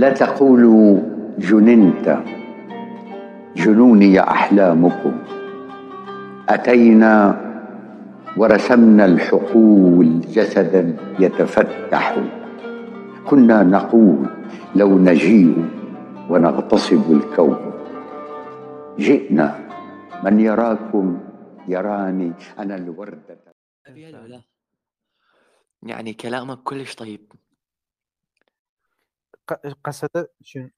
لا تقولوا جننت. جنوني أحلامكم. أتينا ورسمنا الحقول جسدا يتفتح. كنا نقول لو نجيء ونغتصب الكون. جئنا. من يراكم يراني أنا الوردة. يعني كلامك كلش طيب. قصد شنو؟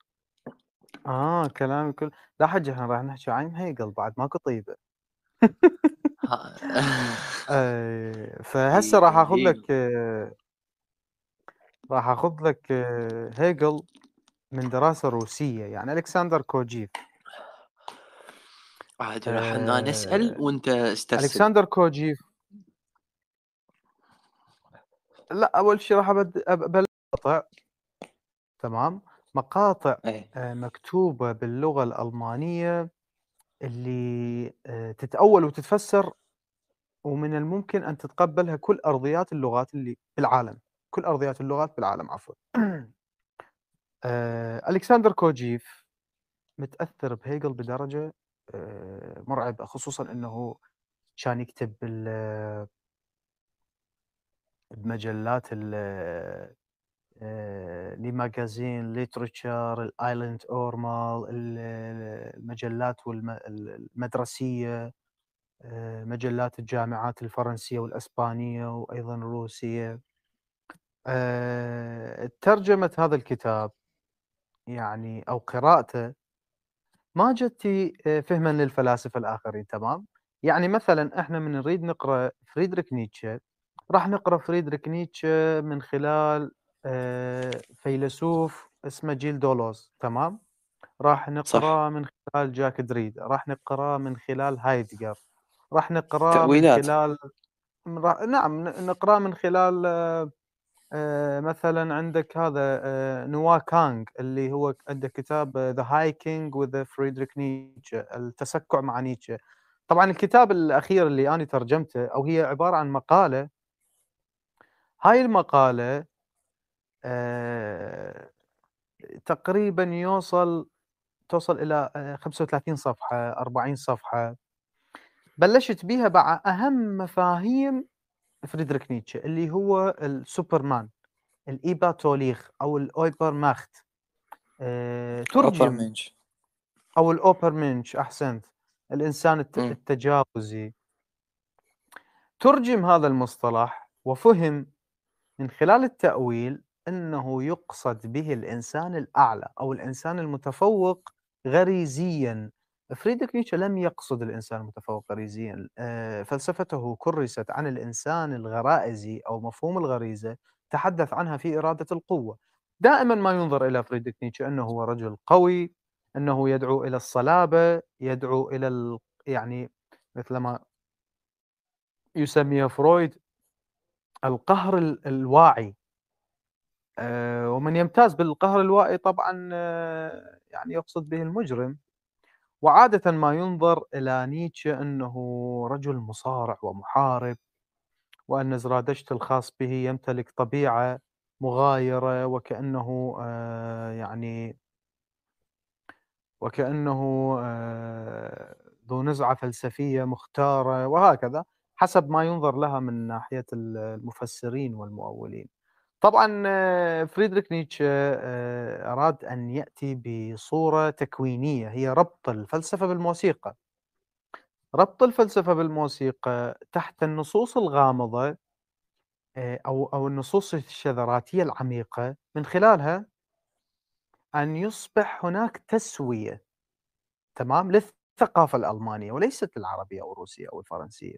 آه كلامي كل لا حجة إحنا راح نحكي عن هيقل بعد ماكو طيبة. آه، فهسه راح آخذ لك راح آخذ لك هيجل من دراسة روسية يعني ألكسندر كوجيف. عادي راح نسأل آه، وأنت استرسل ألكسندر كوجيف. لا أول شيء راح أبلش. مقاطع تمام؟ مقاطع إيه. آه، مكتوبة باللغة الألمانية اللي آه، تتأول وتتفسر ومن الممكن أن تتقبلها كل أرضيات اللغات اللي بالعالم. كل أرضيات اللغات بالعالم عفوا. آه، ألكسندر كوجيف متأثر بهيجل بدرجة مرعبة خصوصا أنه كان يكتب بمجلات لماجازين ليترشر الآيلاند أورمال المجلات المدرسية آه، مجلات الجامعات الفرنسية والأسبانية وأيضا الروسية. آه، ترجمة هذا الكتاب يعني أو قراءته ما جتي آه، فهما للفلاسفة الآخرين تمام؟ يعني مثلا إحنا من نريد نقرأ فريدريك نيتشه راح نقرأ فريدريك نيتشه من خلال آه، فيلسوف اسمه جيل دولوز تمام؟ راح نقراه من خلال جاك دريدا راح نقراه من خلال هايدجر راح نقراه من خلال نعم نقراه من خلال آه، مثلا عندك هذا آه، جون كاغ اللي هو عنده كتاب the Hiking with فريدريك نيتشه التسكع مع نيتشه. طبعا الكتاب الأخير اللي أنا ترجمته أو هي عبارة عن مقالة. هاي المقالة تقريبا يوصل توصل إلى 35 صفحة 40 صفحة. بلشت بها مع أهم مفاهيم فريدريك نيتشه اللي هو السوبرمان الايباتوليخ أو ال Übermacht أه ترجم أو ال Übermensch أحسنت. الإنسان التجاوزي. ترجم هذا المصطلح وفهم من خلال التأويل أنه يقصد به الإنسان الأعلى أو الإنسان المتفوق غريزيا. فريدريك نيتشه لم يقصد الإنسان المتفوق غريزيا. آه، فلسفته كرست عن الإنسان الغرائزي أو مفهوم الغريزة تحدث عنها في إرادة القوة. دائما ما ينظر إلى فريدريك نيتشه أنه هو رجل قوي أنه يدعو إلى الصلابة يدعو إلى ال... يعني مثلما يسميه فرويد القهر الواعي. ومن يمتاز بالقهر الوائي طبعا آه، يعني يقصد به المجرم. وعادة ما ينظر إلى نيتشه أنه رجل مصارع ومحارب وأن زرادشت الخاص به يمتلك طبيعة مغايرة وكأنه آه، يعني وكأنه ذو نزعة فلسفية مختارة وهكذا حسب ما ينظر لها من ناحية المفسرين والمؤولين. طبعا آه، فريدريك نيتشه آه، أراد أن يأتي بصورة تكوينية هي ربط الفلسفة بالموسيقى. ربط الفلسفة بالموسيقى تحت النصوص الغامضة آه، أو أو النصوص الشذراتية العميقة من خلالها أن يصبح هناك تسوية تمام للثقافة الألمانية وليست العربية أو الروسية أو الفرنسية.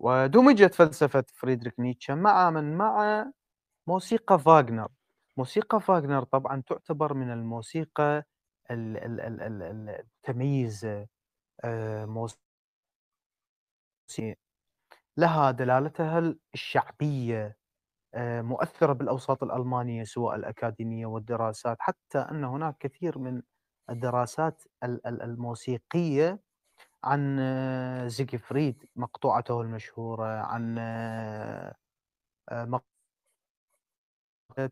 ودمجت فلسفة فريدريك نيتشه مع من مع موسيقى فاغنر موسيقى فاغنر طبعا تعتبر من الموسيقى التمييزة آه، لها دلالتها الشعبية آه، مؤثرة بالأوساط الألمانية سواء الأكاديمية والدراسات حتى أن هناك كثير من الدراسات الموسيقية عن زيغفريد مقطوعته المشهورة عن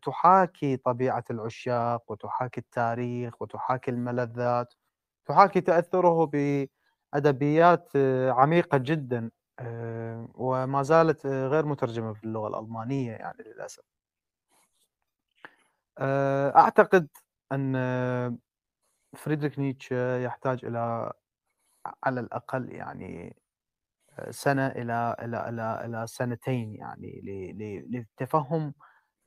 تحاكي طبيعة العشاق وتحاكي التاريخ وتحاكي الملذات تحاكي تأثره بأدبيات عميقة جدا آه، وما زالت غير مترجمة في اللغة الألمانية يعني للأسف. آه، أعتقد أن فريدريك نيتشه يحتاج إلى على الأقل يعني سنة إلى إلى إلى إلى سنتين يعني لتفهم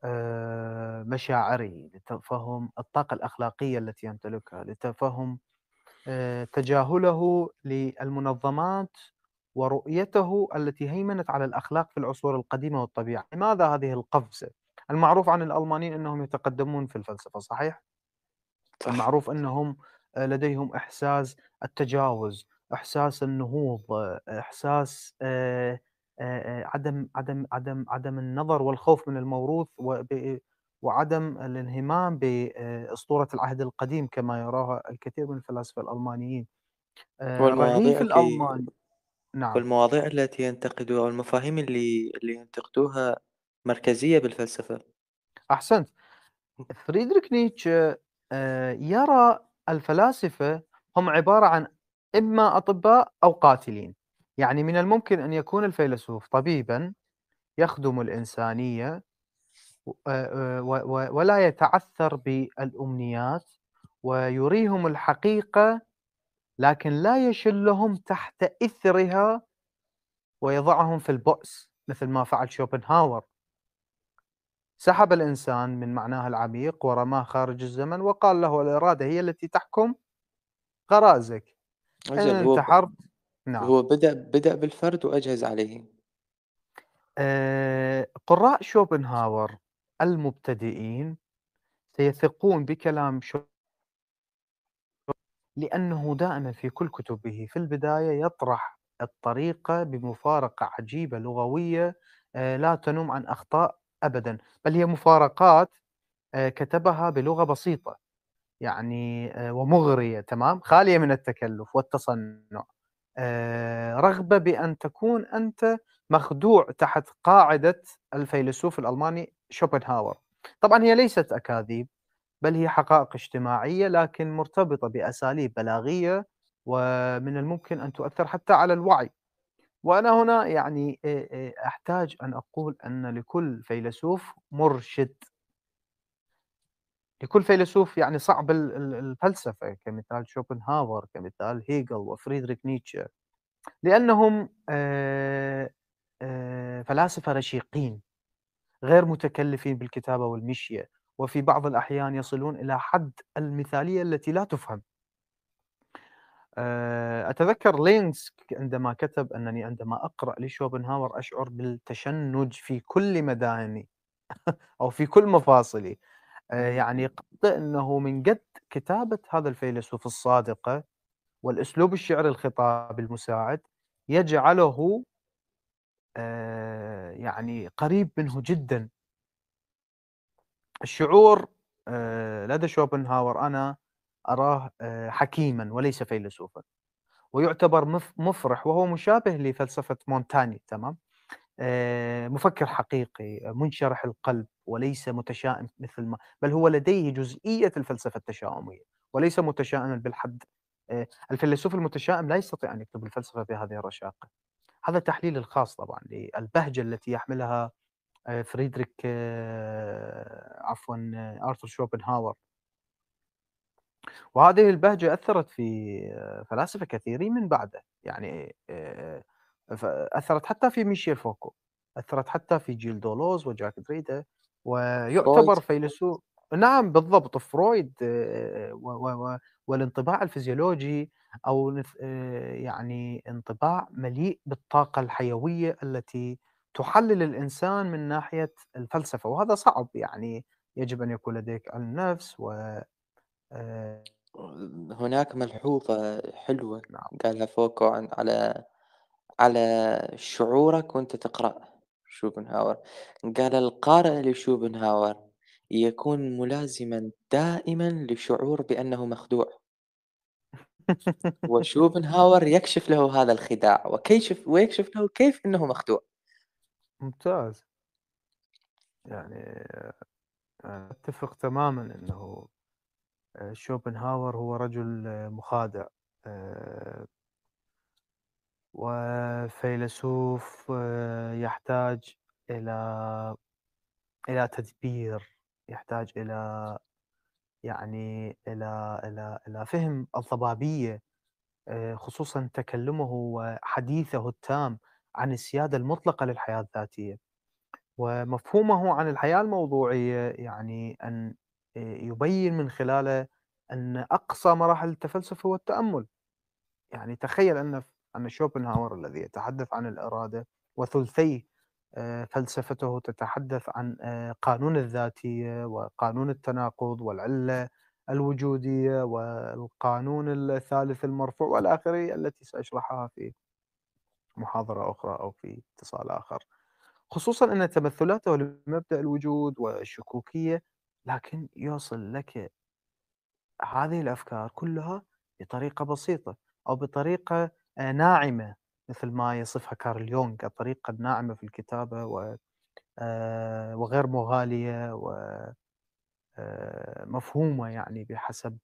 آه، مشاعره، لتفهم الطاقة الأخلاقية التي يمتلكها، لتفهم آه، تجاهله للمنظمات ورؤيته التي هيمنت على الأخلاق في العصور القديمة والطبيعة، لماذا هذه القفزة؟ المعروف عن الألمانيين أنهم يتقدمون في الفلسفة صحيح؟ صح. المعروف أنهم آه، لديهم إحساس التجاوز، إحساس النهوض، إحساس عدم عدم عدم عدم النظر والخوف من الموروث وعدم الانهمام بأسطورة العهد القديم كما يراها الكثير من الفلاسفة الألمانيين. والمواضيع الألماني نعم. والمواضيع التي ينتقدوها والمفاهيم اللي اللي ينتقدوها مركزية بالفلسفة. أحسنت. فريدريك نيتشه يرى الفلاسفة هم عبارة عن إما أطباء أو قاتلين. يعني من الممكن أن يكون الفيلسوف طبيبا يخدم الإنسانية ولا يتعثر بالأمنيات ويريهم الحقيقة لكن لا يشلهم تحت إثرها ويضعهم في البؤس مثل ما فعل شوبنهاور. سحب الإنسان من معناه العميق ورماه خارج الزمن وقال له الإرادة هي التي تحكم غرائزك أجل هو انتحرت نعم. هو بدأ بدأ بالفرد وأجهز عليه. آه، قراء شوبنهاور المبتدئين سيثقون بكلام شو لأنه دائما في كل كتبه. في البداية يطرح الطريقة بمفارقة عجيبة لغوية آه، لا تنم عن أخطاء أبدا بل هي مفارقات آه، كتبها بلغة بسيطة. يعني ومغرية تمام؟ خالية من التكلف والتصنع. رغبة بأن تكون أنت مخدوع تحت قاعدة الفيلسوف الألماني شوبنهاور. طبعا هي ليست أكاذيب بل هي حقائق اجتماعية لكن مرتبطة بأساليب بلاغية ومن الممكن أن تؤثر حتى على الوعي. وأنا هنا يعني أحتاج أن أقول أن لكل فيلسوف مرشد. لكل فيلسوف يعني صعب الفلسفة كمثال شوبنهاور كمثال هيجل وفريدريك نيتشه لأنهم فلاسفة رشيقين غير متكلفين بالكتابة والمشية وفي بعض الأحيان يصلون إلى حد المثالية التي لا تفهم. أتذكر لينز عندما كتب أنني عندما أقرأ لشوبنهاور أشعر بالتشنج في كل بدني أو في كل مفاصلي. يعني قد أنه من قد كتابة هذا الفيلسوف الصادقة والأسلوب الشعري الخطابي المساعد يجعله يعني قريب منه جدا. الشعور لدى شوبنهاور أنا أراه حكيما وليس فيلسوفا ويعتبر مفرح وهو مشابه لفلسفة مونتاني تمام؟ آه، مفكر حقيقي منشرح القلب وليس متشائم مثل ما بل هو لديه جزئية الفلسفة التشاؤمية وليس متشائما بالحد. آه، الفيلسوف المتشائم لا يستطيع أن يكتب الفلسفة بهذه الرشاقة. هذا تحليل الخاص طبعا للبهجة التي يحملها آه، فريدريك عفوا آرثر شوبنهاور. وهذه البهجة أثرت في فلاسفة كثيرين من بعده. يعني أثرت حتى في ميشيل فوكو أثرت حتى في جيل دولوز وجاك دريدا ويعتبر فيلسوف نعم بالضبط فرويد و... و... والانطباع الفيزيولوجي أو يعني انطباع مليء بالطاقة الحيوية التي تحلل الإنسان من ناحية الفلسفة وهذا صعب يعني يجب أن يكون لديك علم نفس و هناك ملحوظة حلوة نعم. قالها فوكو عن على على شعورك وأنت تقرأ شوبنهاور. قال القارئ لشوبنهاور يكون ملازما دائما لشعور بأنه مخدوع. وشوبنهاور يكشف له هذا الخداع وكيشف ويكشف له كيف أنه مخدوع. ممتاز. يعني أتفق تمامًا أنه شوبنهاور هو رجل مخادع. وفيلسوف يحتاج إلى إلى تدبير، يحتاج إلى يعني إلى إلى إلى فهم الضبابية خصوصًا تكلمه وحديثه التام عن السيادة المطلقة للحياة الذاتية، ومفهومه عن الحياة الموضوعية يعني أن يبين من خلاله أن أقصى مراحل التفلسف هو التأمل، يعني تخيل أن أن شوبنهاور الذي يتحدث عن الإرادة وثلثي آه، فلسفته تتحدث عن آه، قانون الذاتية وقانون التناقض والعلة الوجودية والقانون الثالث المرفوع والى اخره التي سأشرحها في محاضرة أخرى أو في اتصال آخر. خصوصا أن تمثلاته لمبدأ الوجود والشكوكية لكن يوصل لك هذه الأفكار كلها بطريقة بسيطة أو بطريقة آه، ناعمة مثل ما يصفها كارل يونغ الطريقة الناعمة في الكتابة و آه، وغير مغالية ومفهومة آه، يعني بحسب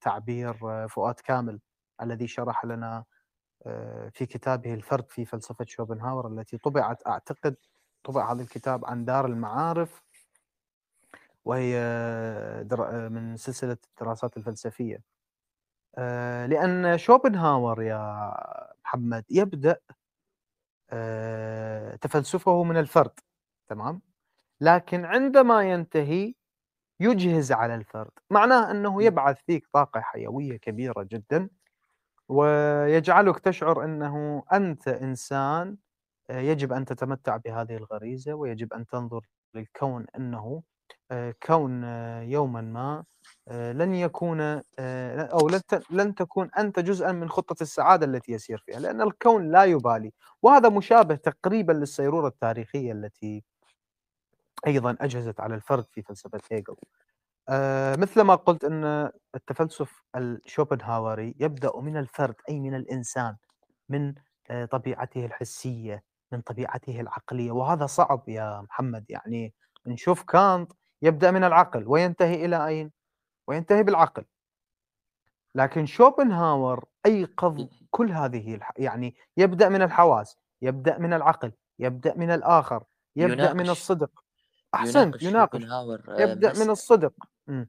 تعبير فؤاد كامل الذي شرح لنا في كتابه الفرد في فلسفة شوبنهاور التي طبعت أعتقد طبع هذا الكتاب عن دار المعارف وهي من سلسلة الدراسات الفلسفية. آه، لأن شوبنهاور يا محمد يبدأ آه، تفلسفه من الفرد تمام؟ لكن عندما ينتهي يجهز على الفرد معناه أنه يبعث فيك طاقة حيوية كبيرة جدا ويجعلك تشعر أنه أنت إنسان آه، يجب أن تتمتع بهذه الغريزة ويجب أن تنظر للكون أنه كون يوما ما لن يكون أو لن تكون أنت جزءا من خطة السعادة التي يسير فيها لأن الكون لا يبالي. وهذا مشابه تقريبا للسيرورة التاريخية التي أيضا أجهزت على الفرد في فلسفة هيجل. مثل ما قلت أن التفلسف الشوبنهاوري يبدأ من الفرد أي من الإنسان من طبيعته الحسية من طبيعته العقلية. وهذا صعب يا محمد يعني نشوف كانت يبدأ من العقل وينتهي إلى أين؟ وينتهي بالعقل لكن شوبنهاور أيقظ كل هذه الح... يعني يبدأ من الحواس يبدأ من العقل يبدأ من الآخر يبدأ يناقش. من الصدق أحسنت يناقش, يناقش. آه، يبدأ مس... من الصدق م.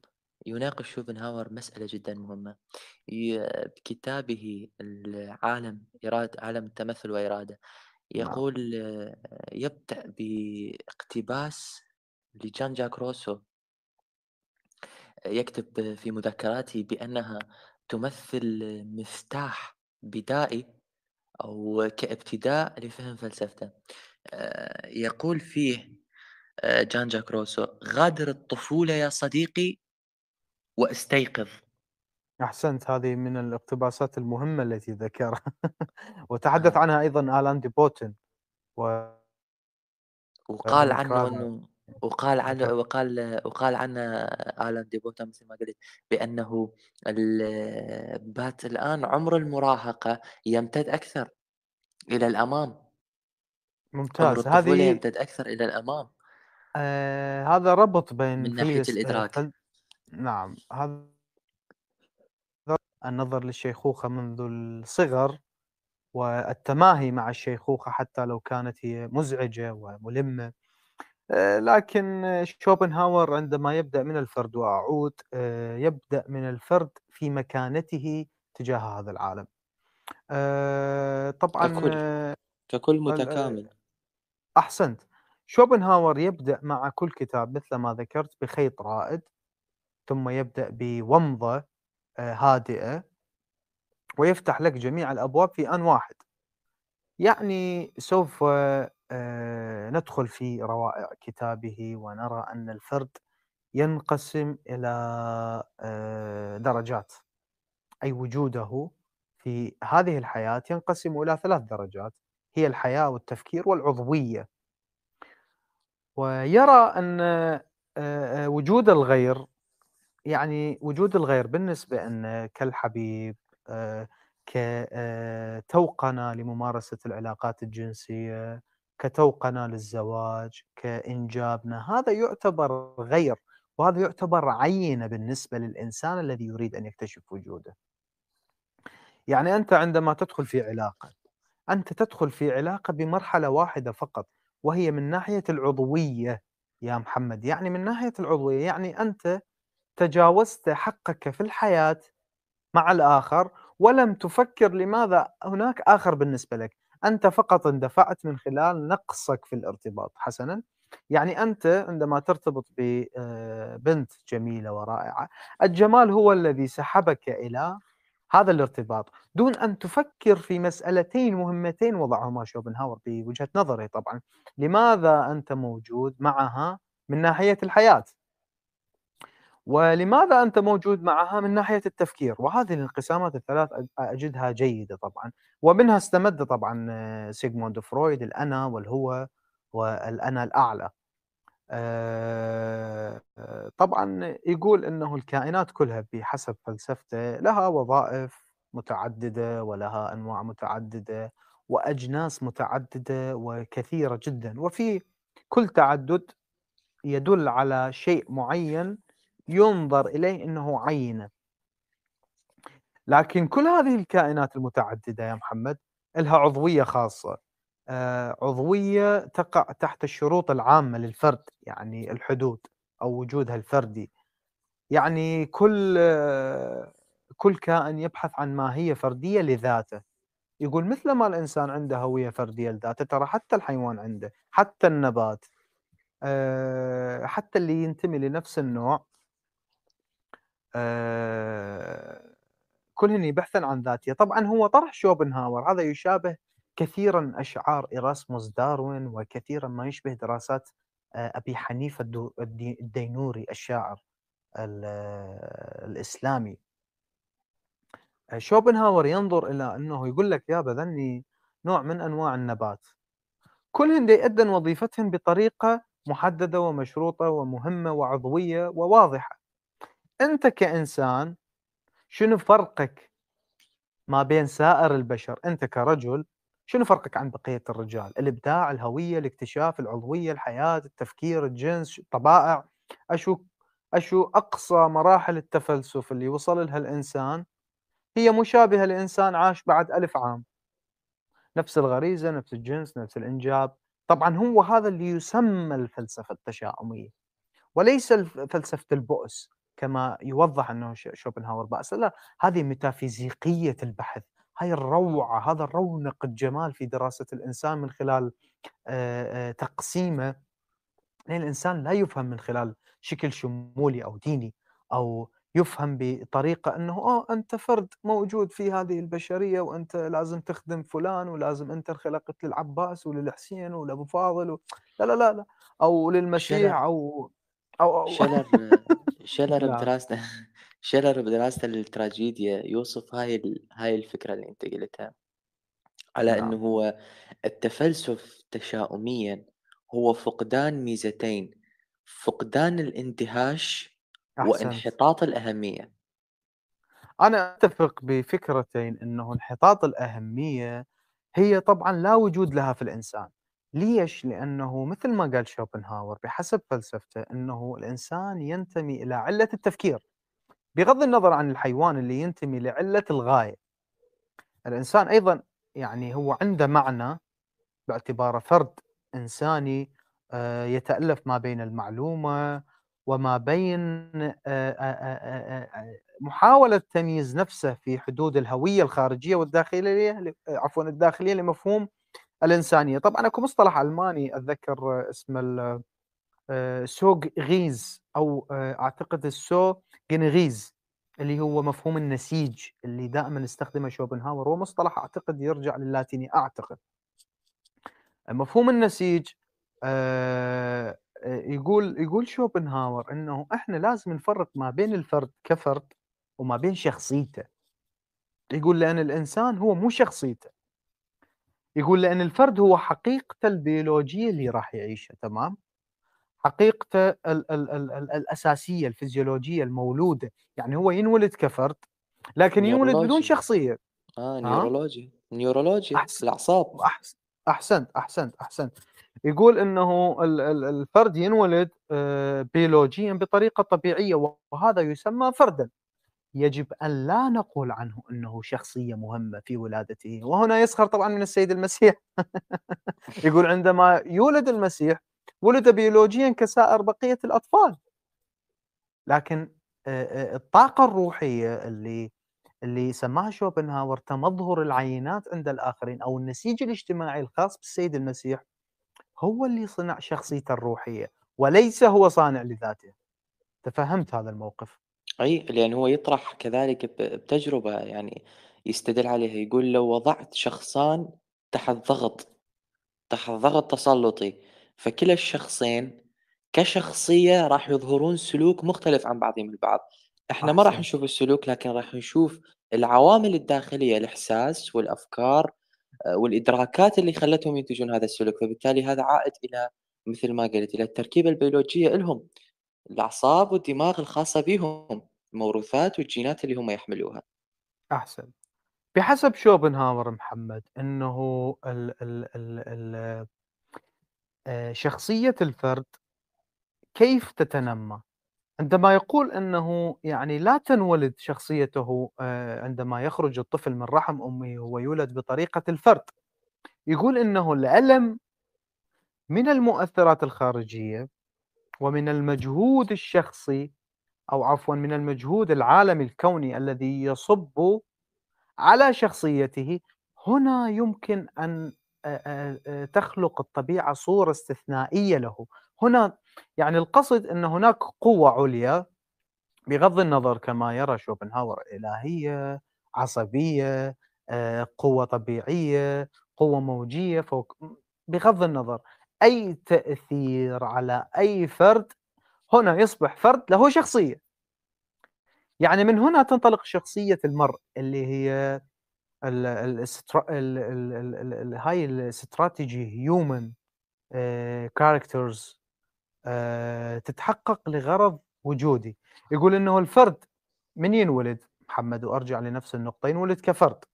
يناقش شوبنهاور مسألة جدا مهمة بكتابه العالم إرادة عالم التمثل وإرادة نعم. يقول نعم. يبدأ باقتباس لجان جاك روسو يكتب في مذكراته بأنها تمثل مفتاح بدائي أو كابتداء لفهم فلسفته. آه، يقول فيه آه، جان جاك روسو غادر الطفولة يا صديقي وأستيقظ. أحسنت هذه من الاقتباسات المهمة التي ذكرها. وتحدث آه. عنها أيضا آلان دي بوتن و... وقال عنه أنه وقال عنه وقال وقال عنه آلان ديبوتا مثل ما قلت بأنه بات الآن عمر المراهقة يمتد أكثر إلى الأمام. ممتاز. هذه يمتد أكثر إلى الأمام. آه هذا ربط بين من ناحية الإدراك. فل... نعم. هذا النظر للشيخوخة منذ الصغر والتماهي مع الشيخوخة حتى لو كانت هي مزعجة وملمة. آه، لكن شوبنهاور عندما يبدأ من الفرد وأعود آه، يبدأ من الفرد في مكانته تجاه هذا العالم. آه، طبعا ككل ككل متكامل. أحسنت. شوبنهاور يبدأ مع كل كتاب مثل ما ذكرت بخيط رائد ثم يبدأ بومضة هادئة ويفتح لك جميع الأبواب في آن واحد. يعني سوف آه، ندخل في روائع كتابه ونرى أن الفرد ينقسم إلى آه، درجات. أي وجوده في هذه الحياة ينقسم إلى ثلاث درجات هي الحياة والتفكير والعضوية. ويرى أن آه، وجود الغير يعني وجود الغير بالنسبة أن كالحبيب كتوقنة لممارسة العلاقات الجنسية كتوقنا للزواج كإنجابنا هذا يعتبر غير وهذا يعتبر عينة بالنسبة للإنسان الذي يريد أن يكتشف وجوده. يعني أنت عندما تدخل في علاقة أنت تدخل في علاقة بمرحلة واحدة فقط وهي من ناحية العضوية يا محمد. يعني من ناحية العضوية يعني أنت تجاوزت حقك في الحياة مع الآخر ولم تفكر لماذا هناك آخر بالنسبة لك. أنت فقط اندفعت من خلال نقصك في الارتباط حسنا. يعني أنت عندما ترتبط ببنت آه، جميلة ورائعة الجمال هو الذي سحبك إلى هذا الارتباط. دون أن تفكر في مسألتين مهمتين وضعهما شوبنهاور بوجهة نظري طبعا. لماذا أنت موجود معها من ناحية الحياة؟ ولماذا أنت موجود معها من ناحية التفكير؟ وهذه الانقسامات الثلاث أجدها جيدة طبعا ومنها استمد طبعا آه، سيغموند فرويد الأنا والهو والأنا الأعلى. آه، آه، طبعا يقول إنه الكائنات كلها بحسب فلسفته لها وظائف متعددة ولها أنواع متعددة وأجناس متعددة وكثيرة جدا. وفي كل تعدد يدل على شيء معين ينظر إليه إنه عينة. لكن كل هذه الكائنات المتعددة يا محمد لها عضوية خاصة. آه، عضوية تقع تحت الشروط العامة للفرد يعني الحدود أو وجودها الفردي. يعني كل كل كائن يبحث عن ماهية فردية لذاته. يقول مثل ما الإنسان عنده هوية فردية لذاته ترى حتى الحيوان عنده حتى النبات آه، حتى اللي ينتمي لنفس النوع كلهن يبحثن عن ذاتية. طبعا هو طرح شوبنهاور هذا يشابه كثيرا أشعار إراسموس داروين وكثيرا ما يشبه دراسات آه، أبي حنيفة الدينوري الشاعر الإسلامي. آه، شوبنهاور ينظر إلى أنه يقول لك يا بذني نوع من أنواع النبات. كلهن يؤدن وظيفتهم بطريقة محددة ومشروطة ومهمة وعضوية وواضحة. أنت كإنسان شنو فرقك ما بين سائر البشر؟ أنت كرجل شنو فرقك عن بقية الرجال؟ الإبداع، الهوية، الاكتشاف، العضوية، الحياة، التفكير، الجنس، الطبائع، أشو أشو أقصى مراحل التفلسف اللي وصل لها الإنسان؟ هي مشابهه لانسان عاش بعد ألف عام. نفس الغريزة، نفس الجنس، نفس الإنجاب، طبعا هو هذا اللي يسمى الفلسفة التشاؤمية وليس فلسفة البؤس. كما يوضح أنه شوبنهاور. بأس لا هذه ميتافيزيقية البحث هاي الروعة هذا الرونق الجمال في دراسة الإنسان من خلال تقسيمه لأن الإنسان لا يفهم من خلال شكل شمولي أو ديني أو يفهم بطريقة أنه أوه أنت فرد موجود في هذه البشرية وأنت لازم تخدم فلان ولازم أنت انخلقت للعباس وللحسين ولأبو فاضل و... لا لا لا لا. أو للمسيح أو أو, أو شلر بدراسته شلر بدراسته للتراجيديا. يوصف هاي هاي الفكرة اللي أنت قلتها. على نعم. أنه هو التفلسف تشاؤميا هو فقدان ميزتين. فقدان الإندهاش أحسنت. وانحطاط الأهمية. أنا أتفق بفكرتين أنه انحطاط الأهمية هي طبعا لا وجود لها في الإنسان. ليش؟ لأنه مثل ما قال شوبنهاور بحسب فلسفته أنه الإنسان ينتمي إلى علة التفكير بغض النظر عن الحيوان اللي ينتمي لعلة الغاية الإنسان أيضا يعني هو عنده معنى باعتباره فرد إنساني آه، يتألف ما بين المعلومة وما بين آه، آه، محاولة تمييز نفسه في حدود الهوية الخارجية والداخلية عفوا الداخلية لمفهوم الإنسانية. طبعا أكو مصطلح ألماني أتذكر اسمه سوغ غيز أو أعتقد السو جنغيز اللي هو مفهوم النسيج اللي دائما استخدمه شوبنهاور. هو مصطلح أعتقد يرجع للاتيني أعتقد. مفهوم النسيج آه يقول يقول شوبنهاور إنه إحنا لازم نفرق ما بين الفرد كفرد وما بين شخصيته. يقول لأن الإنسان هو مو شخصيته. يقول لأن الفرد هو حقيقته البيولوجية اللي راح يعيشها تمام؟ حقيقته ال ال ال ال الأساسية الفيزيولوجية المولودة يعني هو ينولد كفرد لكن ينولد بدون شخصية. آه neurology. neurology أحسن. الأعصاب. أحسن. أحسنت أحسنت أحسنت. يقول إنه الفرد ينولد آه، بيولوجيا بطريقة طبيعية وهذا يسمى فردا. يجب أن لا نقول عنه إنه شخصية مهمة في ولادته. وهنا يسخر طبعا من السيد المسيح. يقول عندما يولد المسيح ولد بيولوجيا كسائر بقية الأطفال. لكن الطاقة الروحية اللي اللي سماها شوبنهاور تمظهر العينات عند الآخرين أو النسيج الاجتماعي الخاص بالسيد المسيح هو اللي صنع شخصيته الروحية وليس هو صانع لذاته. تفهمت هذا الموقف؟ اي لأن هو يطرح كذلك بتجربة يعني يستدل عليها يقول لو وضعت شخصان تحت ضغط تحت ضغط تسلطي فكلا الشخصين كشخصية راح يظهرون سلوك مختلف عن بعضهم البعض. إحنا ما راح نشوف السلوك لكن راح نشوف العوامل الداخلية الإحساس والأفكار آه، والإدراكات اللي خلتهم ينتجون هذا السلوك. فبالتالي هذا عائد إلى مثل ما قلت إلى التركيبة البيولوجية لهم. الأعصاب والدماغ الخاصة بهم الموروثات والجينات اللي هم يحملوها. أحسن. بحسب شوبنهاور محمد إنه ال ال ال ال آه، شخصية الفرد كيف تتنمى؟ عندما يقول إنه يعني لا تنولد شخصيته آه، عندما يخرج الطفل من رحم أمه ويولد بطريقة الفرد يقول إنه الألم من المؤثرات الخارجية ومن المجهود الشخصي أو عفوا من المجهود العالمي الكوني الذي يصب على شخصيته هنا يمكن أن تخلق الطبيعة صورة استثنائية له. هنا يعني القصد أن هناك قوة عليا بغض النظر كما يرى شوبنهاور إلهية عصبية قوة طبيعية قوة موجية فوق بغض النظر. أي تأثير على أي فرد هنا يصبح فرد له شخصية. يعني من هنا تنطلق شخصية المرء اللي هي ال ال ال ال هاي الاستراتيجي هيومن كاركترز تتحقق لغرض وجودي. يقول إنه الفرد من ينولد؟ محمد وأرجع لنفس النقطة ينولد كفرد.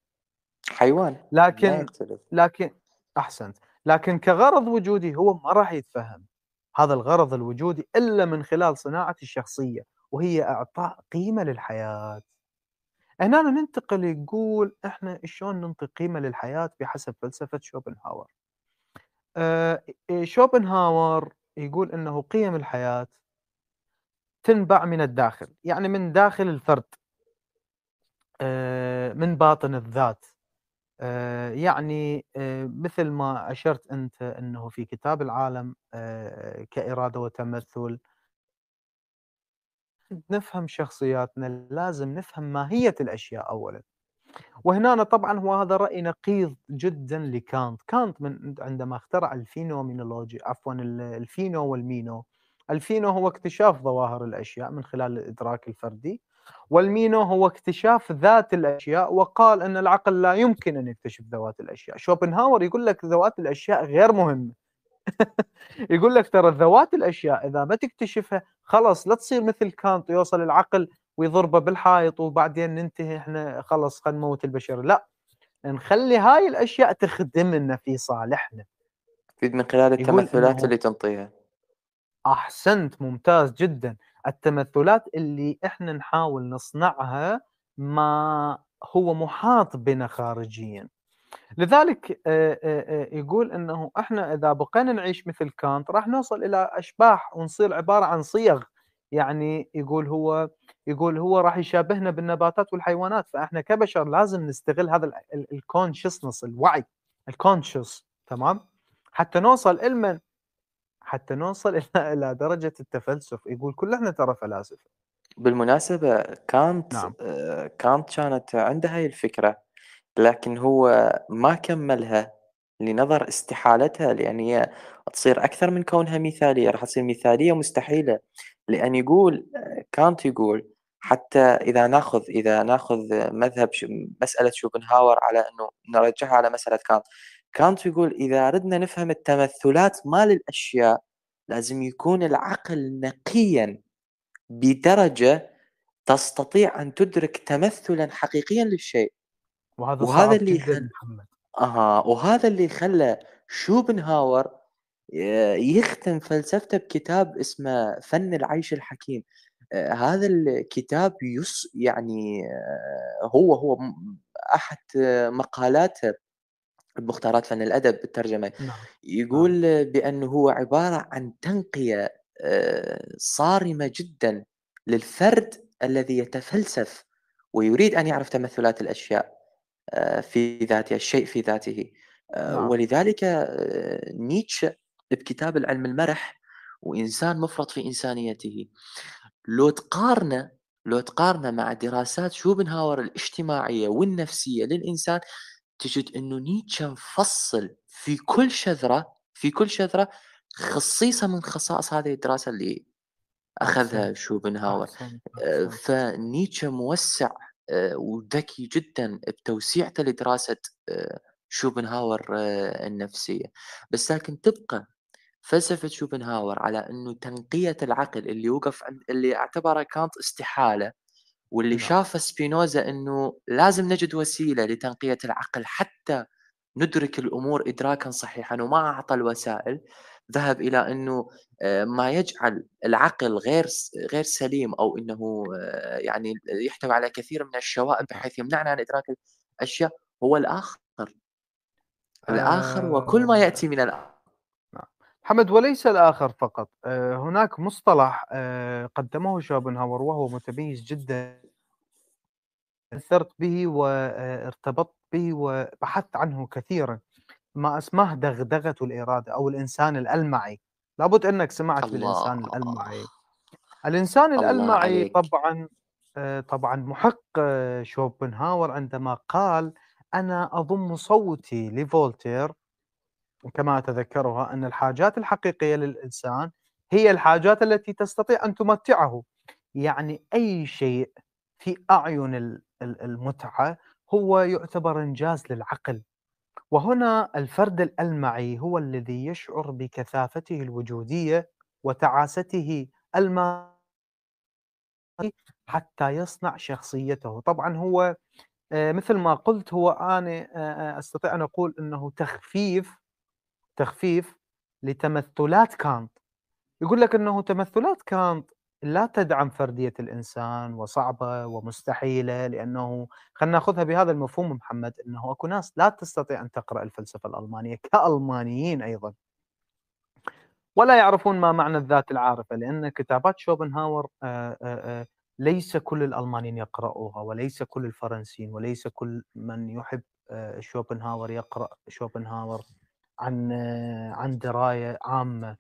حيوان. لكن لكن أحسنت. لكن كغرض وجودي هو ما راح يتفهم هذا الغرض الوجودي إلا من خلال صناعه الشخصية وهي إعطاء قيمة للحياة. هنا ننتقل يقول إحنا شلون ننطي قيمة للحياة بحسب فلسفة شوبنهاور؟ آه شوبنهاور يقول إنه قيم الحياة تنبع من الداخل يعني من داخل الفرد آه من باطن الذات. يعني آه، مثل ما أشرت أنت أنه في كتاب العالم آه، كإرادة وتمثل. نفهم شخصياتنا لازم نفهم ماهية الأشياء أولا. وهنا طبعا هو هذا رأي نقيض جدا لكانت. كانت من عندما اخترع ال phenomenology عفوا الفينو والمينو. الفينو هو اكتشاف ظواهر الأشياء من خلال الإدراك الفردي. والمينو هو اكتشاف ذات الأشياء وقال إن العقل لا يمكن أن يكتشف ذوات الأشياء. شوبنهاور يقول لك ذوات الأشياء غير مهمة. يقول لك ترى ذوات الأشياء إذا ما تكتشفها خلاص لا تصير مثل كانت يوصل العقل ويضربه بالحائط وبعدين ننتهي إحنا خلص خلينا نموت البشر. لا نخلي هاي الأشياء تخدمنا في صالحنا. من خلال التمثلات اللي تنطيها. أحسنت ممتاز جدا. التمثلات اللي إحنا نحاول نصنعها ما هو محاط بنا خارجيا. لذلك يقول إنه إحنا إذا بقينا نعيش مثل كانت راح نوصل إلى أشباح ونصير عبارة عن صيغ. يعني يقول هو يقول هو راح يشابهنا بالنباتات والحيوانات. فإحنا كبشر لازم نستغل هذا الكونشسنس الوعي الكونشس تمام؟ حتى نوصل المن حتى نوصل إلى إلى درجة التفلسف. يقول كلنا ترى فلاسفة. بالمناسبة كانت نعم. آه، كانت كانت عنده هاي الفكرة لكن هو ما كملها لنظر استحالتها لأن هي تصير أكثر من كونها مثالية. راح تصير مثالية مستحيلة. لأن يقول كانت يقول حتى إذا نأخذ إذا نأخذ مذهب مسألة شوبنهاور على أنه نرجعها على مسألة كانت. كانت يقول إذا أردنا نفهم التمثلات مال الأشياء لازم يكون العقل نقيا بدرجة تستطيع أن تدرك تمثلا حقيقيا للشيء. وهذا, وهذا اللي خل... محمد. أها وهذا اللي خلى شوبنهاور آه، يختم فلسفته بكتاب اسمه فن العيش الحكيم. آه، هذا الكتاب يس يعني آه، هو هو أحد مقالاته بمختارات فن الأدب بالترجمه نعم. يقول نعم. بأنه هو عبارة عن تنقية صارمة جدا للفرد الذي يتفلسف ويريد أن يعرف تمثلات الأشياء في ذاتها الشيء في ذاته نعم. ولذلك نيتشه بكتاب العلم المرح وإنسان مفرط في إنسانيته لو تقارنه لو تقارنه مع دراسات شوبنهاور الإجتماعية والنفسية للإنسان تجد أنه نيتشه مفصل في كل شذرة في كل شذرة خصيصة من خصائص هذه الدراسة اللي أخذها شوبنهاور آه، فنيتشه موسع آه، وذكي جدا بتوسيعته لدراسة آه، شوبنهاور النفسية. بس لكن تبقى فلسفة شوبنهاور على أنه تنقية العقل اللي وقف اللي اعتبره كانت استحالة واللي نعم. شافه سبينوزا إنه لازم نجد وسيلة لتنقية العقل حتى ندرك الأمور ادراكا صحيحا وما أعطى الوسائل ذهب إلى إنه آه، ما يجعل العقل غير غير سليم أو إنه آه، يعني يحتوي على كثير من الشوائب بحيث يمنعنا عن إدراك الأشياء هو الآخر. الآخر وكل ما يأتي من الآخر محمد وليس الآخر فقط. آه، هناك مصطلح آه، قدمه شوبنهاور وهو متميز جدا أثرت به وارتبطت به وبحثت عنه كثيرا ما اسمه دغدغة الإرادة أو الإنسان الألمعي لابد أنك سمعت الله. بالإنسان الألمعي الإنسان الألمعي. طبعا آه، طبعا محق شوبنهاور عندما قال أنا أضم صوتي لفولتير كما أتذكرها أن الحاجات الحقيقية للإنسان هي الحاجات التي تستطيع أن تمتعه يعني أي شيء في أعين المتعة هو يعتبر إنجاز للعقل. وهنا الفرد الألمعي هو الذي يشعر بكثافته الوجودية وتعاسته المادية حتى يصنع شخصيته. طبعا هو آه، مثل ما قلت هو أنا آه، آه، أستطيع أن أقول أنه تخفيف تخفيف لتمثلات كانت. يقول لك إنه تمثلات كانت لا تدعم فردية الإنسان وصعبة ومستحيلة لأنه خلينا ناخذها بهذا المفهوم محمد إنه أكو ناس لا تستطيع أن تقرأ الفلسفة الألمانية كألمانيين أيضا. ولا يعرفون ما معنى الذات العارفة لأن كتابات شوبنهاور ليس كل الألمانيين يقرأوها وليس كل الفرنسيين وليس كل من يحب شوبنهاور يقرأ شوبنهاور عن عن دراية عامة. آه،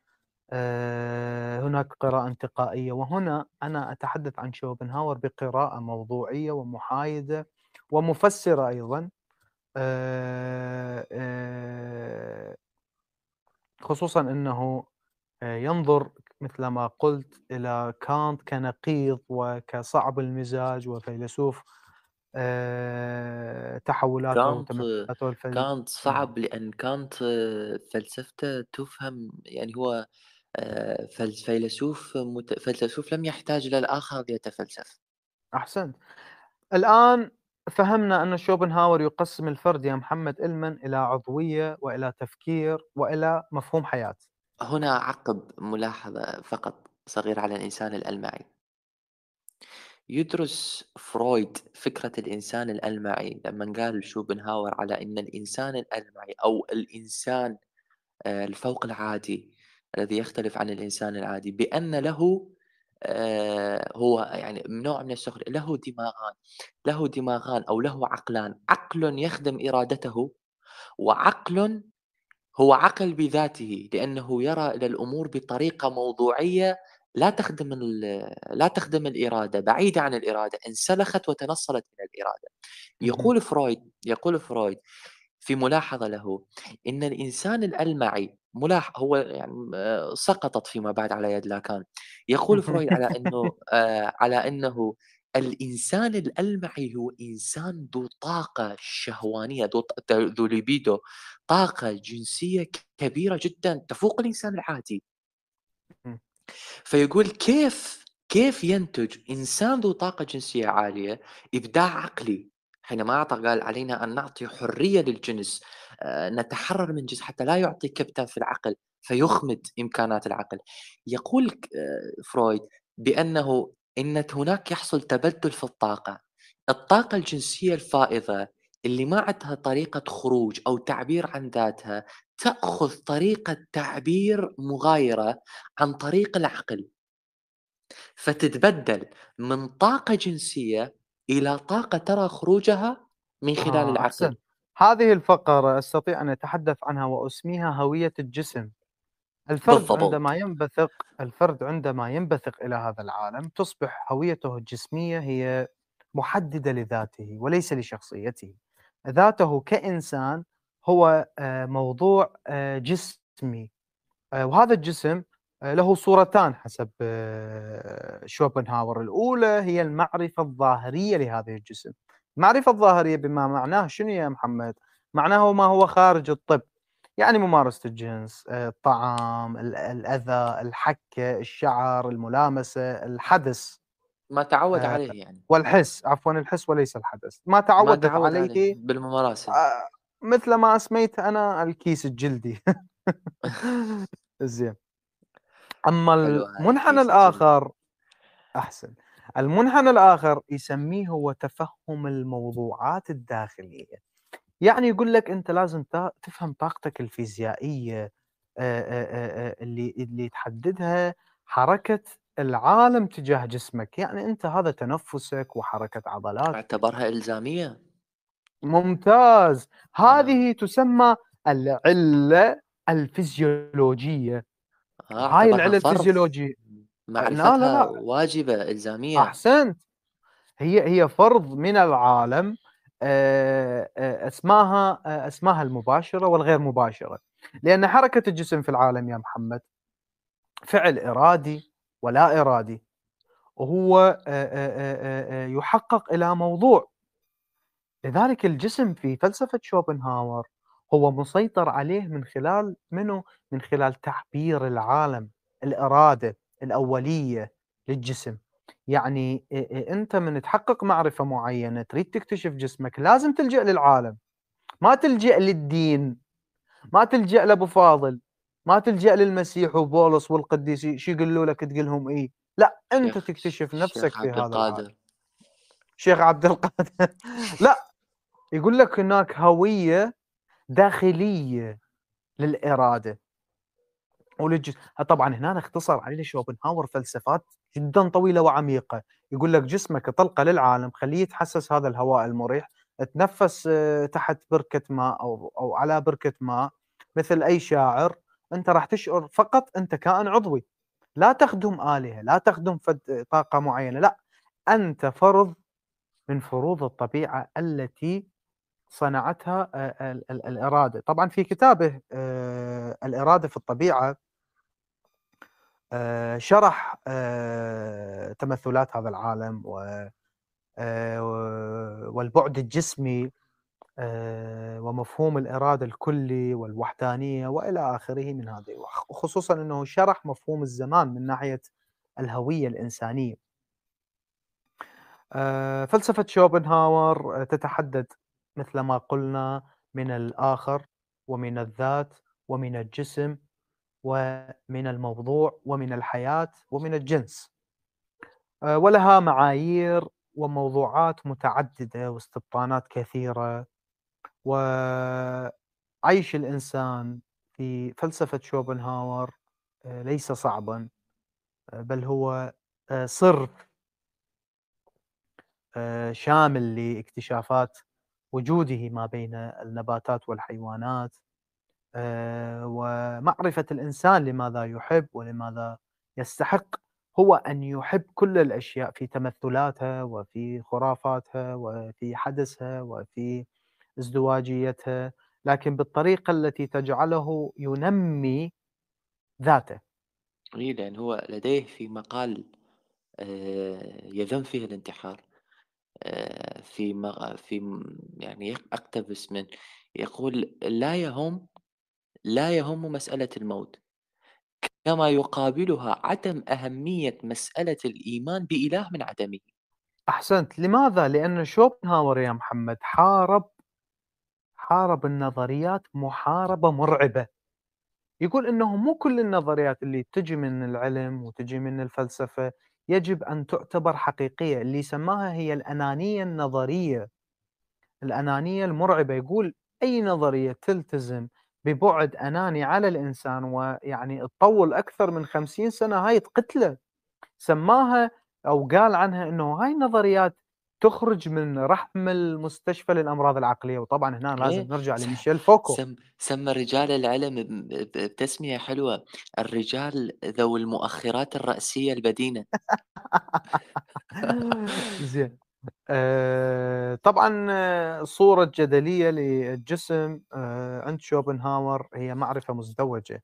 هناك قراءة انتقائية. وهنا أنا أتحدث عن شوبنهاور بقراءة موضوعية ومحايدة ومفسرة أيضا. آه، آه، خصوصا أنه ينظر مثل ما قلت إلى كانت كنقيض وكصعب المزاج وفيلسوف آه، تحولاته كانت كانت صعب لأن كانت فلسفته تفهم يعني هو آه، فيلسوف فيلسوف لم يحتاج إلى الآخر ليتفلسف. أحسنت. الآن فهمنا أن شوبنهاور يقسم الفرد يا محمد إلمن إلى عضوية وإلى تفكير وإلى مفهوم حياة. هنا عقب ملاحظة فقط صغيرة على الإنسان الألمعي. يدرس فرويد فكرة الإنسان الألمعي لما قال شوبنهاور على أن الإنسان الألمعي أو الإنسان آه، الفوق العادي الذي يختلف عن الإنسان العادي بأن له آه، هو يعني نوع من السخرية له دماغان له دماغان أو له عقلان. عقل يخدم إرادته وعقل هو عقل بذاته لأنه يرى إلى الأمور بطريقة موضوعية لا تخدم لا تخدم الإرادة بعيدة عن الإرادة انسلخت وتنصلت من الإرادة. يقول فرويد يقول فرويد في ملاحظة له إن الإنسان الألمعي ملاح هو يعني آه، سقطت فيما بعد على يد لاكان. يقول فرويد على أنه آه، على أنه الإنسان الألمعي هو إنسان ذو طاقة شهوانية ذو ذو ليبيدو طاقة جنسية كبيرة جدا تفوق الإنسان العادي. فيقول كيف كيف ينتج إنسان ذو طاقة جنسية عالية إبداع عقلي حينما أعطى قال علينا أن نعطي حرية للجنس آه، نتحرر من جنس حتى لا يعطي كبتة في العقل فيخمد إمكانات العقل. يقول آه، فرويد بأنه إن هناك يحصل تبدل في الطاقة. الطاقة الجنسية الفائضة اللي ما عندها طريقة خروج أو تعبير عن ذاتها تأخذ طريقة تعبير مغايرة عن طريق العقل. فتتبدل من طاقة جنسية إلى طاقة ترى خروجها من خلال آه العقل. أحسن. هذه الفقرة أستطيع أن أتحدث عنها وأسميها هوية الجسم. الفرد بالضبط. عندما ينبثق الفرد عندما ينبثق إلى هذا العالم تصبح هويته الجسمية هي محددة لذاته وليس لشخصيته. ذاته كإنسان هو آه، موضوع آه، جسمي. آه، وهذا الجسم له صورتان حسب شوبنهاور. الأولى هي المعرفة الظاهرية لهذا الجسم. المعرفة الظاهرية بما معناه شنو يا محمد؟ معناه ما هو خارج الطب. يعني ممارسة الجنس الطعام الأذى الحكة الشعر الملامسة الحدث. ما تعود عليه يعني. والحس. عفوا الحس وليس الحدث. ما تعودت ما تعود عليه, عليه بالممارسة. آه مثل ما أسميت أنا الكيس الجلدي. زين. أما المنحنى الآخر أحسن. المنحنى الآخر يسميه هو تفهم الموضوعات الداخلية. يعني يقول لك أنت لازم تفهم طاقتك الفيزيائية اللي اللي تحددها حركة العالم تجاه جسمك. يعني أنت هذا تنفسك وحركة عضلات اعتبرها إلزامية. ممتاز. هذه تسمى العلة الفيزيولوجية. آه هاي العله الفيزيولوجيه معرفتها لا لا لا. واجبة إلزامية. أحسنت. هي هي فرض من العالم اسماها اسماها المباشرة والغير مباشرة. لأن حركة الجسم في العالم يا محمد فعل إرادي ولا إرادي. وهو يحقق إلى موضوع. لذلك الجسم في فلسفة شوبنهاور هو مسيطر عليه من خلال منه من خلال تعبير العالم الإرادة الأولية للجسم. يعني أنت من تحقق معرفة معينة تريد تكتشف جسمك لازم تلجأ للعالم. ما تلجأ للدين ما تلجأ لأبو فاضل ما تلجأ للمسيح وبولس والقديس شو يقولوا لك تقول لهم إيه لا أنت تكتشف نفسك في هذا العالم. شيخ عبد القادر. لا يقول لك هناك هوية داخلية للإرادة. وللجسم طبعا هنا اختصر عليه شوبنهاور فلسفات جدا طويلة وعميقة. يقول لك جسمك طلقة للعالم خليه يتحسس هذا الهواء المريح تنفس آه، تحت بركة ماء أو أو على بركة ماء مثل أي شاعر أنت راح تشعر فقط أنت كائن عضوي. لا تخدم آلهة لا تخدم طاقة معينة لا أنت فرض من فروض الطبيعة التي صنعتها آه، الإرادة. طبعا في كتابه آه، الإرادة في الطبيعة آه، شرح تمثلات هذا العالم والبعد الجسمي ومفهوم الإرادة الكلي والوحدانية وإلى آخره من هذه. وخصوصا أنه شرح مفهوم الزمان من ناحية الهوية الإنسانية. فلسفة شوبنهاور تتحدد مثل ما قلنا من الآخر ومن الذات ومن الجسم ومن الموضوع ومن الحياة ومن الجنس. آه، ولها معايير وموضوعات متعددة واستبطانات كثيرة. وعيش الإنسان في فلسفة شوبنهاور آه، ليس صعبا آه، بل هو صرف شامل لاكتشافات وجوده ما بين النباتات والحيوانات. آه، ومعرفة الإنسان لماذا يحب ولماذا يستحق. هو أن يحب كل الأشياء في تمثلاتها وفي خرافاتها وفي حدثها وفي ازدواجيتها لكن بالطريقة التي تجعله ينمي ذاته. إيه لأن هو لديه في مقال آه، يذم فيه الانتحار. في في يعني أقتبس من يقول لا يهم لا يهم مسألة الموت كما يقابلها عدم أهمية مسألة الإيمان بإله من عدمه. أحسنت. لماذا؟ لأن شوبنهاور يا محمد حارب حارب النظريات محاربة مرعبة. يقول إنه مو كل النظريات اللي تجي من العلم وتجي من الفلسفة يجب أن تعتبر حقيقية اللي سماها هي الأنانية النظرية. الأنانية المرعبة يقول أي نظرية تلتزم ببعد أناني على الإنسان ويعني تطول أكثر من خمسين سنة هاي تقتله. سماها أو قال عنها إنه هاي النظريات تخرج من رحم المستشفى للأمراض العقلية وطبعا هنا لازم إيه نرجع لميشيل فوكو. سم سمى رجال العلم ب- ب- بتسمية حلوة الرجال ذوي المؤخرات الرأسية البدينة. زين. آه، طبعا صورة جدلية للجسم آه، عند شوبنهاور هي معرفة مزدوجة.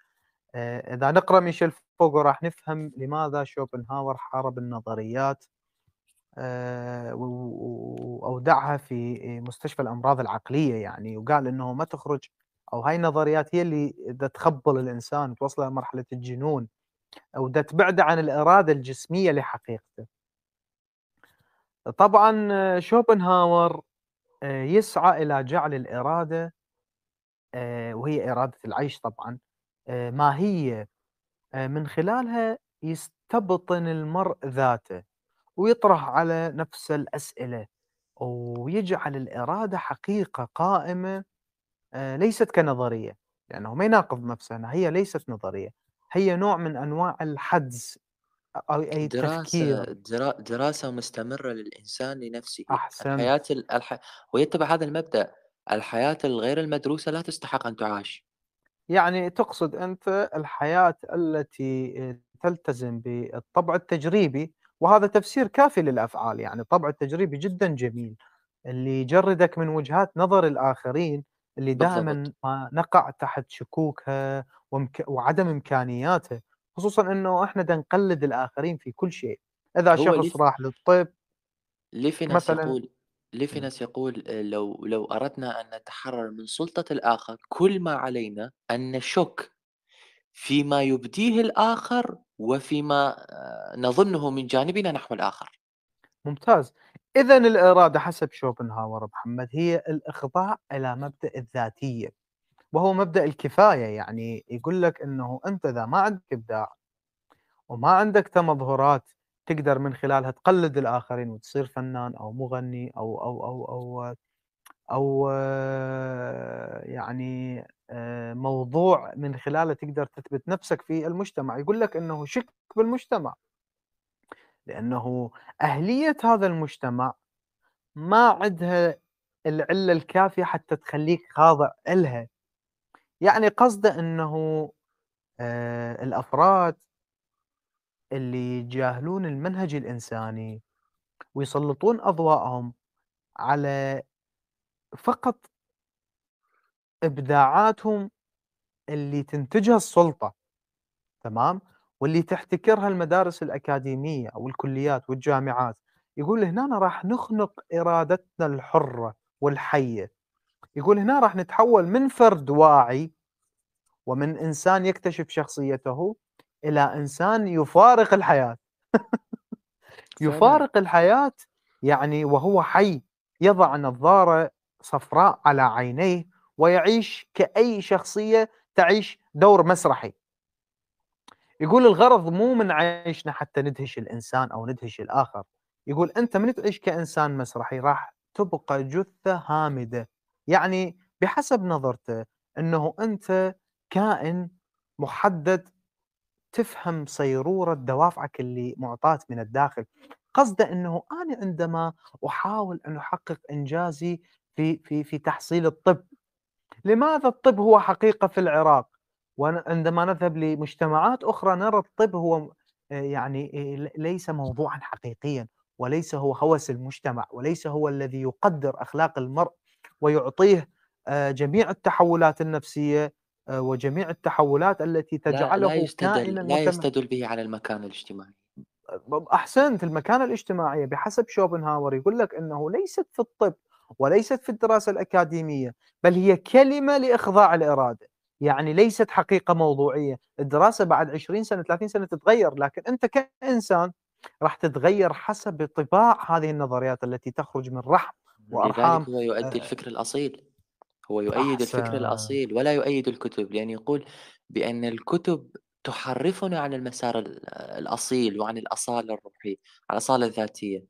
آه، إذا نقرأ ميشيل فوغو راح نفهم لماذا شوبنهاور حارب النظريات. آه، و- وأودعها في مستشفى الأمراض العقلية يعني وقال إنه ما تخرج. أو هاي النظريات هي اللي دا تخبل الإنسان وتوصله لمرحلة الجنون أو دا تبعده عن الإرادة الجسمية لحقيقته. طبعا آه، شوبنهاور آه، يسعى إلى جعل الإرادة آه، وهي إرادة العيش طبعا ماهية آه، من خلالها يستبطن المرء ذاته. ويطرح على نفسه الأسئلة ويجعل الإرادة حقيقة قائمة آه، ليست كنظرية لأنه ما يناقض نفسه هي ليست نظرية هي نوع من أنواع الحدس أو أي دراسة التفكير. درا دراسة مستمرة للإنسان لنفسه. أحسنت. الحياة ال- الح... ويتبع هذا المبدأ الحياة الغير المدروسة لا تستحق أن تعاش. يعني تقصد أنت الحياة التي تلتزم بالطبع التجريبي وهذا تفسير كافي للأفعال يعني الطبع التجريبي جدا جميل. اللي يجردك من وجهات نظر الآخرين اللي دائما ما نقع تحت شكوكها ومك... وعدم إمكانياتها خصوصا أنه إحنا دا نقلد الآخرين في كل شيء. ليه شخص راح للطب ليه في ناس مثلا يقول ليه في. ناس يقول آه، لو لو أردنا أن نتحرر من سلطة الآخر كل ما علينا أن نشك فيما يبديه الآخر وفيما آه، نظنه من جانبنا نحو الآخر. ممتاز. إذا الإرادة حسب شوبنهاور محمد هي الإخضاع إلى مبدأ الذاتية وهو مبدأ الكفاية. يعني يقول لك أنه أنت إذا ما عندك إبداع وما عندك تمظهرات تقدر من خلالها تقلد الآخرين وتصير فنان أو مغني أو أو أو أو أو آه، يعني آه، موضوع من خلاله تقدر تثبت نفسك في المجتمع. يقول لك أنه شك بالمجتمع لأنه أهلية هذا المجتمع ما عندها العلة الكافية حتى تخليك خاضع إلها يعني قصده أنه آه، الأفراد اللي يجاهلون المنهج الإنساني ويسلطون أضواءهم على فقط إبداعاتهم اللي تنتجها السلطة تمام؟ واللي تحتكرها المدارس الأكاديمية أو الكليات والجامعات. يقول هنا راح نخنق إرادتنا الحرة والحية. يقول هنا راح نتحول من فرد واعي ومن إنسان يكتشف شخصيته إلى إنسان يفارق الحياة. فعلا يفارق الحياة يعني وهو حي يضع نظارة صفراء على عينيه ويعيش كأي شخصية تعيش دور مسرحي. يقول الغرض مو من عيشنا حتى ندهش الإنسان أو ندهش الآخر. يقول أنت من تعيش كإنسان مسرحي راح تبقى جثة هامدة. يعني بحسب نظرته أنه أنت كائن محدد تفهم صيرورة دوافعك اللي معطاة من الداخل. قصده أنه أنا عندما أحاول أن أحقق إنجازي في, في, في تحصيل الطب. لماذا الطب هو حقيقة في العراق؟ وعندما نذهب لمجتمعات أخرى نرى الطب هو آه، يعني آه، ليس موضوعا حقيقيا وليس هو هوس المجتمع وليس هو الذي يقدر أخلاق المرء ويعطيه آه، جميع التحولات النفسية آه، وجميع التحولات التي لا لا تجعله يستدل كائنا لا. يستدل به على المكان الاجتماعي. أحسنت المكانه الاجتماعيه بحسب شوبنهاور يقول لك إنه ليست في الطب وليست في الدراسة الأكاديمية بل هي كلمة لإخضاع الإرادة. يعني ليست حقيقة موضوعية. الدراسة بعد 20 سنة 30 سنة تتغير لكن أنت كإنسان راح تتغير حسب طباع هذه النظريات التي تخرج من رحم وأرحام لذلك هو يؤدي آه، الفكر الأصيل. هو يؤيد الفكر احسن الأصيل ولا يؤيد الكتب. لأن يقول بأن الكتب تحرفنا عن المسار ال- الأصيل وعن الأصالة الروحية عن الأصالة الذاتية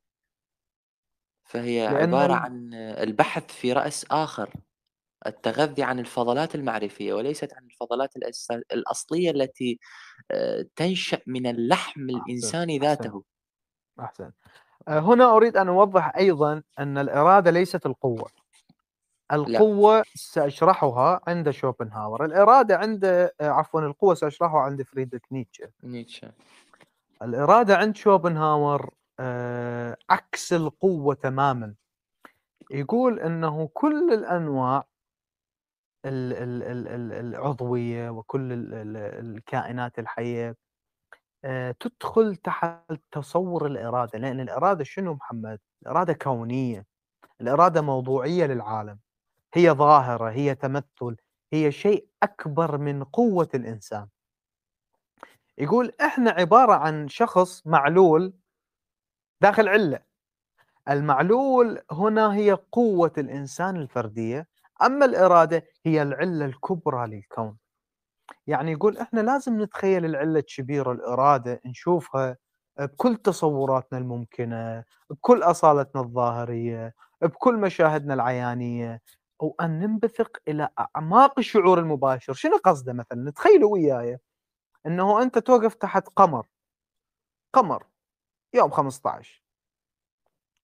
فهي لأن عبارة ال- عن البحث في رأس آخر التغذي عن الفضلات المعرفية وليست عن الفضلات الأس- الأصلية التي آه، تنشأ من اللحم الإنساني أحسن ذاته. أحسن. آه، هنا أريد أن أوضح أيضا أن الإرادة ليست القوة. لا. القوة سأشرحها عند شوبنهاور. الإرادة عند آه، عفوا القوة سأشرحها عند فريدريك نيتشه. نيتشه. الإرادة عند شوبنهاور عكس القوة تماما. يقول إنه كل الأنواع ال- ال- ال- ال- العضوية وكل ال- ال- الكائنات الحية آه، تدخل تحت تصور الإرادة. لأن الإرادة شنو محمد؟ الاراده كونية. الإرادة موضوعية للعالم. هي ظاهرة هي تمثل هي شيء أكبر من قوة الإنسان. يقول إحنا عبارة عن شخص معلول داخل علة. المعلول هنا هي قوة الإنسان الفردية أما الإرادة هي العلة الكبرى للكون. يعني يقول إحنا لازم نتخيل العلة الكبيرة الإرادة نشوفها بكل تصوراتنا الممكنة بكل أصالتنا الظاهرية بكل مشاهدنا العيانية وأن ننبثق إلى أعماق الشعور المباشر. شنو قصده مثلا؟ نتخيلوا وياي. إنه أنت توقف تحت قمر. قمر. يوم 15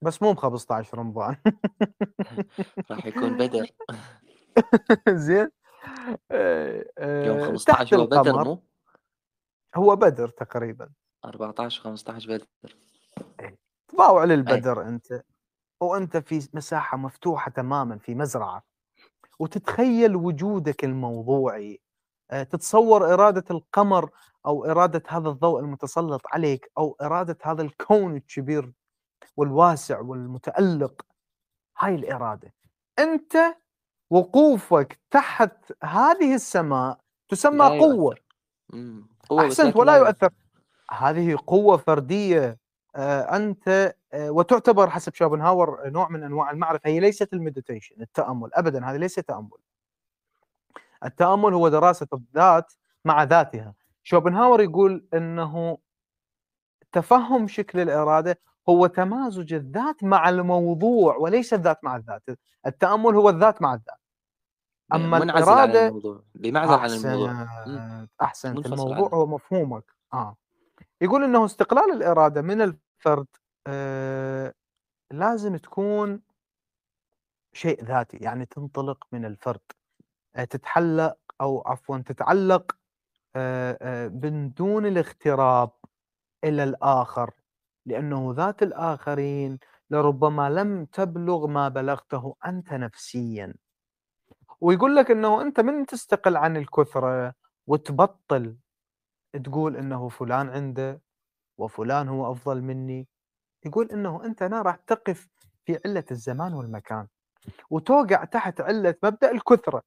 بس مو ب 15 رمضان. راح يكون بدر. زين. آه، يوم آه، 15 تحت هو بدر مو؟ هو بدر تقريبا. 14 15 بدر. تضاوع أي. للبدر أنت. وأنت في مساحة مفتوحة تماما في مزرعة. وتتخيل وجودك الموضوعي. آه، تتصور إرادة القمر أو إرادة هذا الضوء المتسلط عليك أو إرادة هذا الكون الكبير والواسع والمتألق. هاي الإرادة. أنت وقوفك تحت هذه السماء تسمى قوة. بس أحسنت ولا لا يؤثر. هذه قوة فردية. آه، أنت آه، وتعتبر حسب شوبنهاور نوع من أنواع المعرفة هي ليست المديتيشن التأمل. ابدا هذه ليست تأمل. التأمل هو دراسة الذات مع ذاتها. شوبنهاور يقول إنه تفهم شكل الإرادة هو تمازج الذات مع الموضوع وليس الذات مع الذات التأمل هو الذات مع الذات. أما منعزل عن الإرادة الموضوع بمعزل عن الموضوع. أحسنت الموضوع هو مفهومك. آه. يقول إنه استقلال الإرادة من الفرد آه لازم تكون شيء ذاتي يعني تنطلق من الفرد. تتحلق أو عفوا تتعلق من دون الاغتراب إلى الآخر لأنه ذات الآخرين لربما لم تبلغ ما بلغته أنت نفسيا. ويقول لك إنه أنت من تستقل عن الكثرة وتبطل تقول إنه فلان عنده وفلان هو أفضل مني. يقول إنه أنت هنا راح تقف في علة الزمان والمكان وتوقع تحت علة مبدأ الكثرة.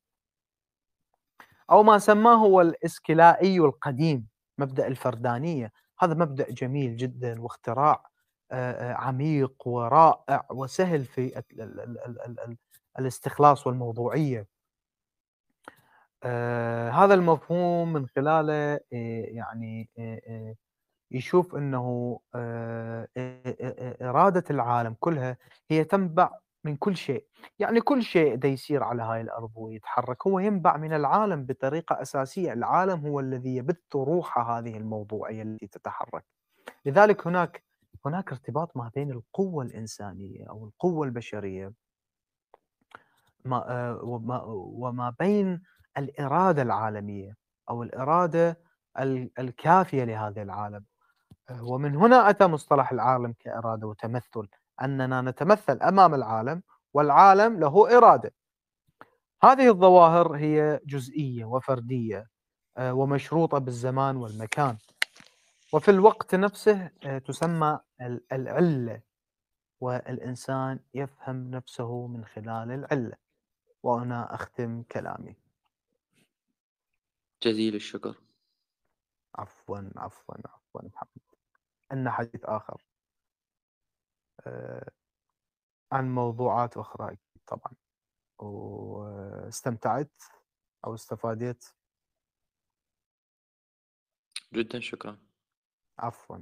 أو ما سماه هو الإسكلائي القديم مبدأ الفردانية. هذا مبدأ جميل جدا واختراع آه، آه، عميق ورائع وسهل في ال- ال- ال- ال- ال- ال- الاستخلاص والموضوعية. آه، هذا المفهوم من خلاله يعني يشوف آه، إرادة العالم كلها هي تنبع من كل شيء، يعني كل شيء دا يصير على هاي الأرض ويتحرك هو ينبع من العالم بطريقة أساسية، العالم هو الذي يبث روح هذه الموضوعية التي تتحرك. لذلك هناك هناك ارتباط ما بين القوة الإنسانية أو القوة البشرية ما آه، وما وما بين الإرادة العالمية أو الإرادة ال- الكافية لهذا العالم. ومن هنا أتى مصطلح العالم كإرادة وتمثل أننا نتمثل أمام العالم والعالم له إرادة. هذه الظواهر هي جزئية وفردية آه، ومشروطة بالزمان والمكان. وفي الوقت نفسه آه، تسمى ال- العلة والإنسان يفهم نفسه من خلال العلة. وهنا أختم كلامي. جزيل الشكر. عفوا عفوا عفوا محمد. عندنا حديث آخر. آه، عن موضوعات أخرى أكيد طبعا. واستمتعت أو استفادت؟ جدا شكرا. عفوا.